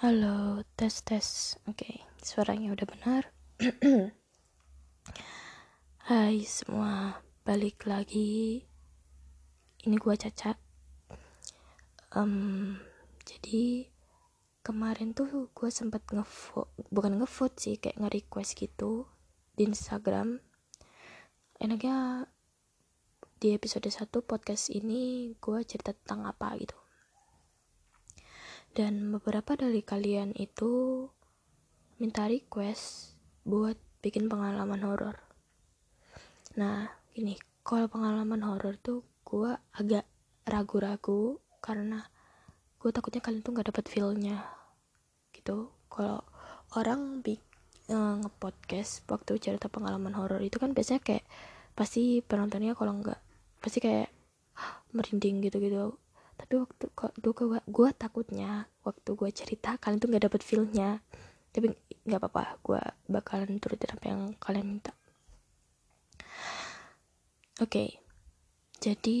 Halo, tes tes. Oke, suaranya udah benar. Hai semua, balik lagi. Ini gua Caca. Um, jadi kemarin tuh gua sempet ngevote, bukan ngevote sih, kayak nge-request gitu di Instagram. Enaknya di episode 1 podcast ini gua cerita tentang apa gitu dan beberapa dari kalian itu minta request buat bikin pengalaman horor. Nah ini kalau pengalaman horor tuh gue agak ragu-ragu karena gue takutnya kalian tuh nggak dapet feelnya gitu. Kalau orang big uh, ngepodcast waktu cerita pengalaman horor itu kan biasanya kayak pasti penontonnya kalau nggak pasti kayak merinding gitu gitu tapi waktu kok gue gue takutnya waktu gue cerita kalian tuh nggak dapet feelnya. Tapi nggak apa-apa gue bakalan turutin apa yang kalian minta. Oke. Okay. jadi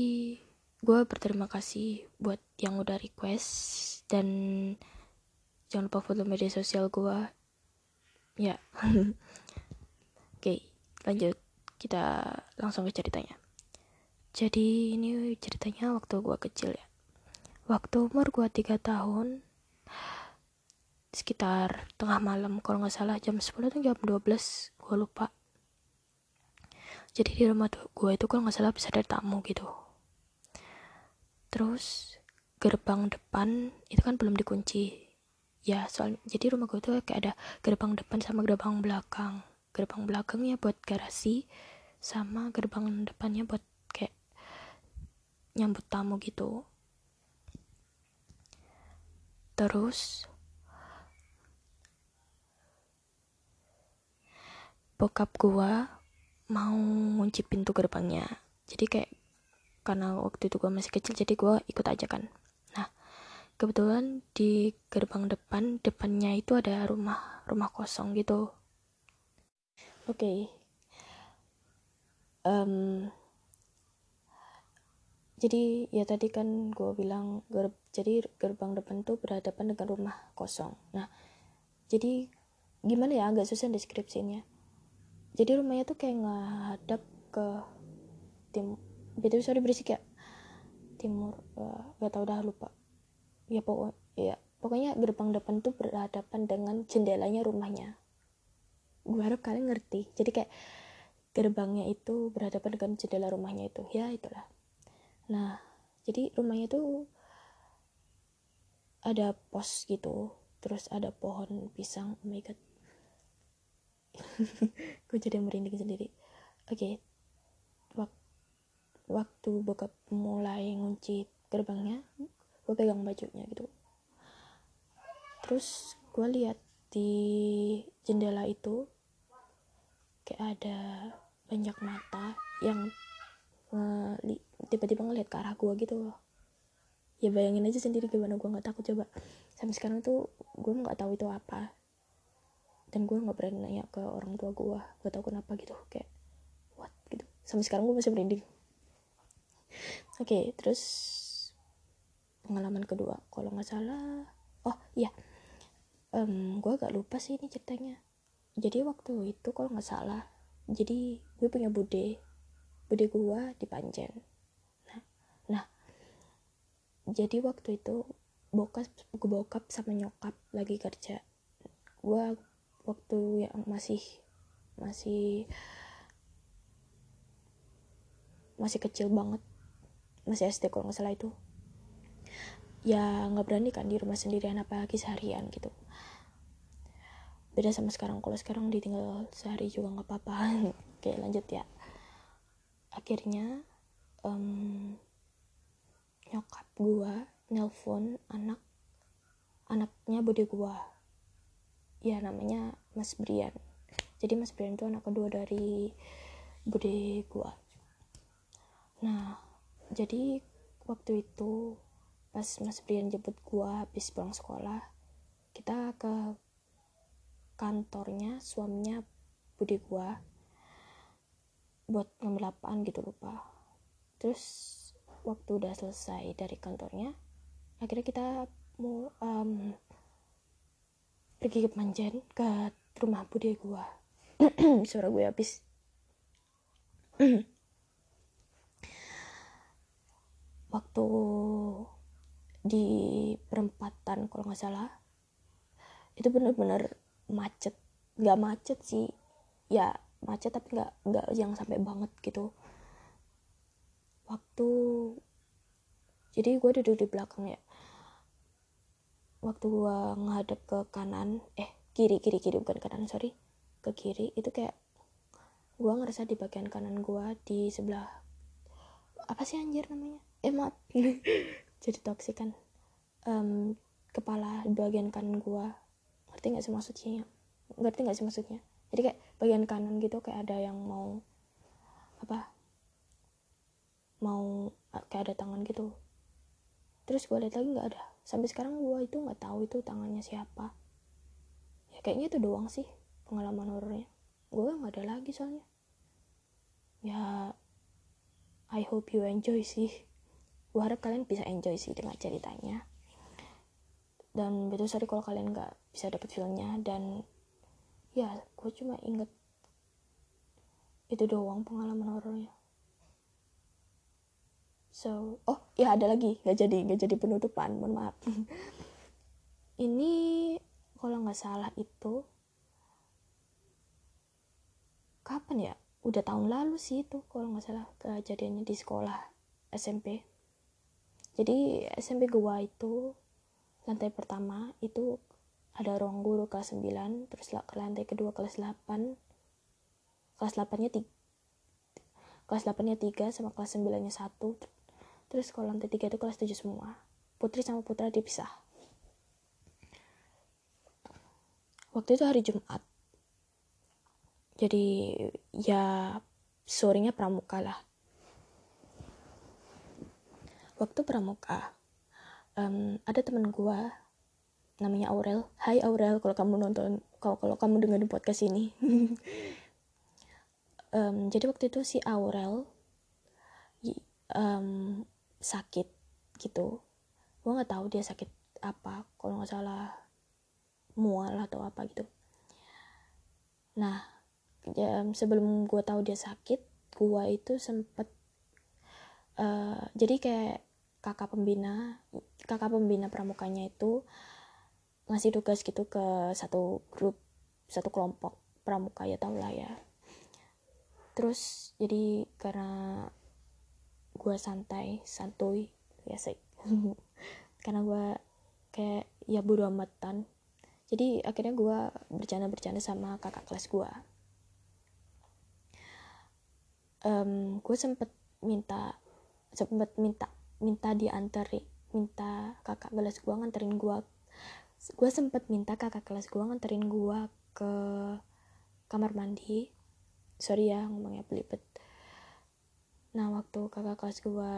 gue berterima kasih buat yang udah request dan jangan lupa follow media sosial gue ya. Oke lanjut. Kita langsung ke ceritanya. Jadi ini ceritanya waktu gue kecil ya waktu umur gue 3 tahun sekitar tengah malam kalau nggak salah jam 10 atau jam 12 gue lupa. Jadi di rumah gue itu kalau nggak salah bisa ada tamu gitu. Terus gerbang depan itu kan belum dikunci. Ya soal jadi rumah gue tuh kayak ada gerbang depan sama gerbang belakang. Gerbang belakangnya buat garasi sama gerbang depannya buat kayak nyambut tamu gitu Terus bokap gua mau ngunci pintu gerbangnya. Jadi kayak karena waktu itu gua masih kecil jadi gua ikut aja kan. Nah, kebetulan di gerbang depan depannya itu ada rumah rumah kosong gitu. Oke. Okay. Um, jadi ya tadi kan gue bilang ger jadi gerbang depan tuh berhadapan dengan rumah kosong. Nah jadi gimana ya? Agak susah deskripsinya. Jadi rumahnya tuh kayak ngadap ke tim betul sorry berisik ya? Timur uh, gak tau dah lupa. Ya pokok ya pokoknya gerbang depan tuh berhadapan dengan jendelanya rumahnya. Gue harap kalian ngerti. Jadi kayak gerbangnya itu berhadapan dengan jendela rumahnya itu. Ya itulah nah jadi rumahnya tuh ada pos gitu terus ada pohon pisang oh my god gue jadi merinding sendiri oke okay. Wak waktu bokap mulai ngunci gerbangnya gue pegang bajunya gitu terus gue lihat di jendela itu kayak ada banyak mata yang tiba-tiba ngeliat ke arah gue gitu loh. Ya bayangin aja sendiri gimana gue nggak takut coba. Sampai sekarang tuh gue nggak tahu itu apa. Dan gue nggak berani nanya ke orang tua gue gak tahu kenapa gitu. Kayak what? gitu. Sampai sekarang gue masih merinding. Oke okay, terus pengalaman kedua. Kalau nggak salah oh iya. Um, gue agak lupa sih ini ceritanya. Jadi waktu itu kalau nggak salah jadi gue punya bude bude gua di Panjen. Nah nah jadi waktu itu bokap bokap sama nyokap lagi kerja. Gua waktu yang masih masih masih kecil banget masih SD kalau nggak salah itu. Ya nggak berani kan di rumah sendirian apalagi seharian gitu. Beda sama sekarang. Kalau sekarang ditinggal sehari juga nggak apa-apa. Oke lanjut ya akhirnya um, nyokap gua nelpon anak anaknya bude gua. Ya namanya Mas Brian. Jadi Mas Brian itu anak kedua dari bude gua. Nah jadi waktu itu pas Mas Brian jemput gua habis pulang sekolah kita ke kantornya suaminya bude gua buat ngambil apaan gitu lupa. Terus waktu udah selesai dari kantornya akhirnya kita mau um, pergi ke Manjen ke rumah bude gue suara gue habis. Waktu di perempatan kalau nggak salah itu bener-bener macet. Nggak macet sih. Ya macet tapi nggak nggak yang sampai banget gitu. Waktu jadi gue duduk di belakang ya. Waktu gue ngadep ke kanan eh kiri kiri kiri bukan kanan sorry. Ke kiri itu kayak gue ngerasa di bagian kanan gue di sebelah apa sih anjir namanya? Eh maaf. Jadi toksik kan. Um, kepala bagian kanan gue ngerti nggak sih maksudnya? Ngerti nggak sih maksudnya? Jadi kayak bagian kanan gitu kayak ada yang mau apa mau kayak ada tangan gitu. Terus gue lihat lagi nggak ada. Sampai sekarang gue itu nggak tahu itu tangannya siapa. Ya kayaknya itu doang sih pengalaman horornya. Gue nggak ada lagi soalnya. Ya I hope you enjoy sih. Gue harap kalian bisa enjoy sih dengan ceritanya. Dan betul sorry kalau kalian nggak bisa dapet feelnya dan ya gue cuma inget itu doang pengalaman horornya. So oh ya ada lagi. Nggak jadi nggak jadi penutupan. Mohon maaf. Ini kalau nggak salah itu kapan ya? Udah tahun lalu sih itu kalau nggak salah kejadiannya di sekolah SMP jadi SMP gua itu lantai pertama itu ada ruang guru kelas 9 terus ke lantai kedua kelas 8 kelas 8 nya 3 kelas 8 nya 3 sama kelas 9 nya 1 terus kalau lantai 3 itu kelas 7 semua. Putri sama putra dipisah. Waktu itu hari Jumat. Jadi ya sorenya pramuka lah. Waktu pramuka um, ada teman gue namanya Aurel. Hai Aurel. Kalau kamu nonton kalau kalau kamu dengerin podcast ini. Um, jadi waktu itu si Aurel um, sakit gitu. Gue nggak tahu dia sakit apa. Kalau nggak salah mual atau apa gitu. Nah jam sebelum gue tahu dia sakit gue itu sempet uh, jadi kayak kakak pembina kakak pembina pramukanya itu ngasih tugas gitu ke satu grup satu kelompok pramuka ya tau lah ya. Terus jadi karena gue santai santuy ya sih. Karena gue kayak ya bodo amatan. Jadi akhirnya gue bercanda-bercanda sama kakak kelas gue um, gue sempet minta sempet minta minta dianteri minta kakak kelas gue nganterin gue gue sempet minta kakak kelas gue nganterin gue ke kamar mandi. Sorry ya ngomongnya belibet. Nah waktu kakak kelas gue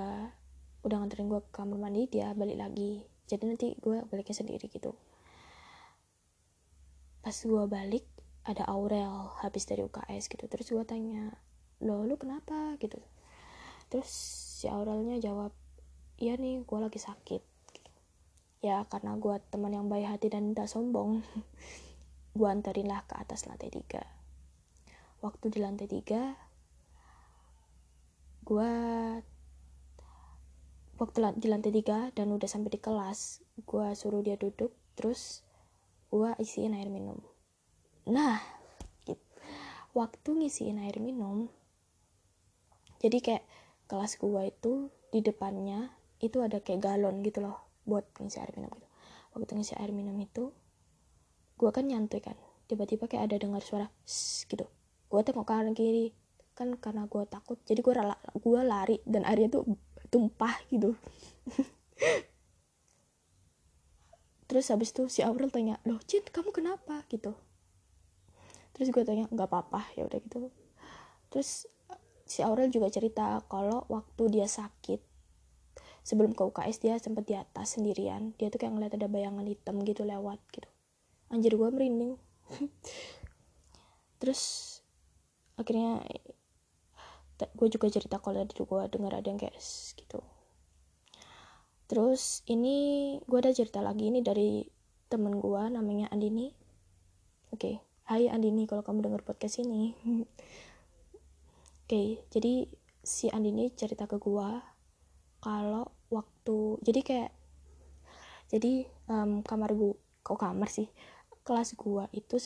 udah nganterin gue ke kamar mandi dia balik lagi. Jadi nanti gue baliknya sendiri gitu. Pas gue balik ada Aurel habis dari UKS gitu. Terus gue tanya lo lu kenapa? gitu. Terus si Aurelnya jawab iya nih gue lagi sakit ya karena gue teman yang baik hati dan tidak sombong gue anterin lah ke atas lantai tiga. Waktu di lantai tiga gue waktu di lantai tiga dan udah sampai di kelas gue suruh dia duduk terus gue isiin air minum. Nah gitu. waktu ngisiin air minum jadi kayak kelas gue itu di depannya itu ada kayak galon gitu loh buat ngisi air minum gitu. Waktu ngisi air minum itu gue kan nyantai kan. Tiba-tiba kayak ada dengar suara gitu. Gue tengok kanan kiri kan karena gue takut. Jadi gue gue lari dan airnya tuh tumpah gitu. Terus habis itu si Aurel tanya loh Cint kamu kenapa? gitu. Terus gue tanya nggak apa-apa. Ya udah gitu. Terus si Aurel juga cerita kalau waktu dia sakit sebelum ke UKS dia sempat di atas sendirian. Dia tuh kayak ngeliat ada bayangan hitam gitu lewat gitu. Anjir gue merinding. Terus akhirnya gue juga cerita kalau tadi gue dengar ada yang kayak gitu. Terus ini gue ada cerita lagi ini dari temen gue namanya Andini. Okay. Hai Andini kalau kamu dengar podcast ini. Oke okay, jadi si Andini cerita ke gua kalau waktu jadi kayak jadi um, kamar gua kok kamar sih? Kelas gua itu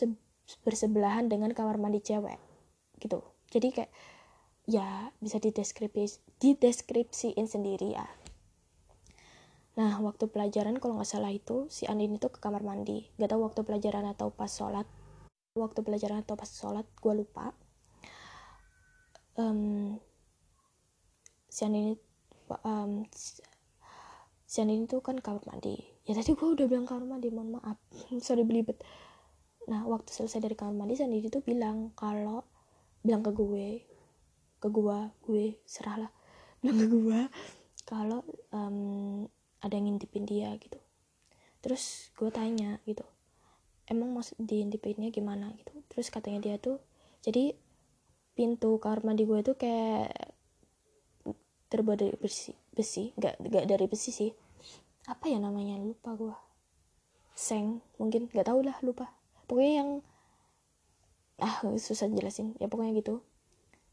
bersebelahan dengan kamar mandi cewek gitu. Jadi kayak ya bisa dideskripsi dideskripsiin sendiri ya. Nah waktu pelajaran kalau nggak salah itu si Andin itu ke kamar mandi. Gak tahu waktu pelajaran atau pas sholat. Waktu pelajaran atau pas sholat gue lupa. Um, si Andin um, Andin itu kan kamar mandi. Ya tadi gue udah bilang kamar mandi mohon maaf. Sorry belibet. Nah waktu selesai dari kamar mandi si Andin itu bilang kalau bilang ke gue ke gue gue serahlah bilang ke gue kalau um, ada yang ngintipin dia gitu. Terus gue tanya gitu emang maksud diintipinnya gimana? Gitu. Terus katanya dia tuh jadi pintu kamar mandi gue tuh kayak terbuat dari besi besi nggak nggak dari besi sih. Apa ya namanya? Lupa gue seng mungkin. Nggak tahu lah lupa. Pokoknya yang ah susah jelasin. Ya pokoknya gitu.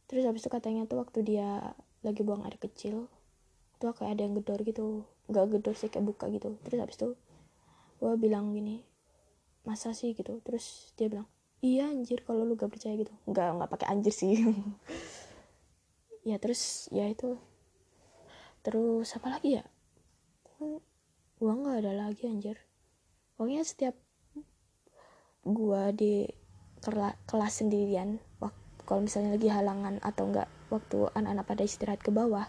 Terus habis itu katanya tuh waktu dia lagi buang air kecil tuh kayak ada yang gedor gitu. Nggak gedor sih kayak buka gitu. Terus habis itu gue bilang gini masa sih? gitu. Terus dia bilang iya anjir kalau lu gak percaya gitu. Nggak nggak pakai anjir sih. Ya terus ya itu terus apa lagi ya? Gua nggak ada lagi anjir. Pokoknya setiap gua di kelas sendirian kalau misalnya lagi halangan atau enggak waktu anak-anak pada istirahat ke bawah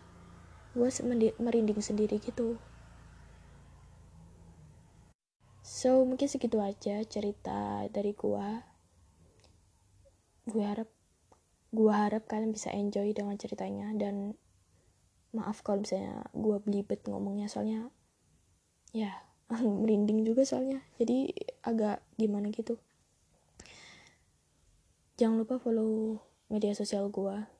gue merinding sendiri gitu. So mungkin segitu aja cerita dari gua. Gue harap gua harap kalian bisa enjoy dengan ceritanya dan maaf kalau misalnya gua belibet ngomongnya soalnya ya merinding juga soalnya. Jadi agak gimana gitu. Jangan lupa follow media sosial gua.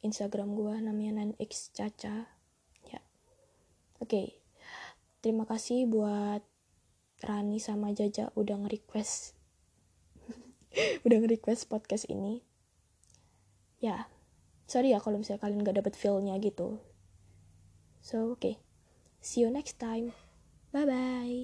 Instagram gua namanya nanx caca ya. Oke. Okay terima kasih buat Rani sama Jaja udah nge-request. Udah nge-request podcast ini. Ya sorry ya kalau misalnya kalian gak dapet feelnya gitu. So oke okay. see you next time. Bye bye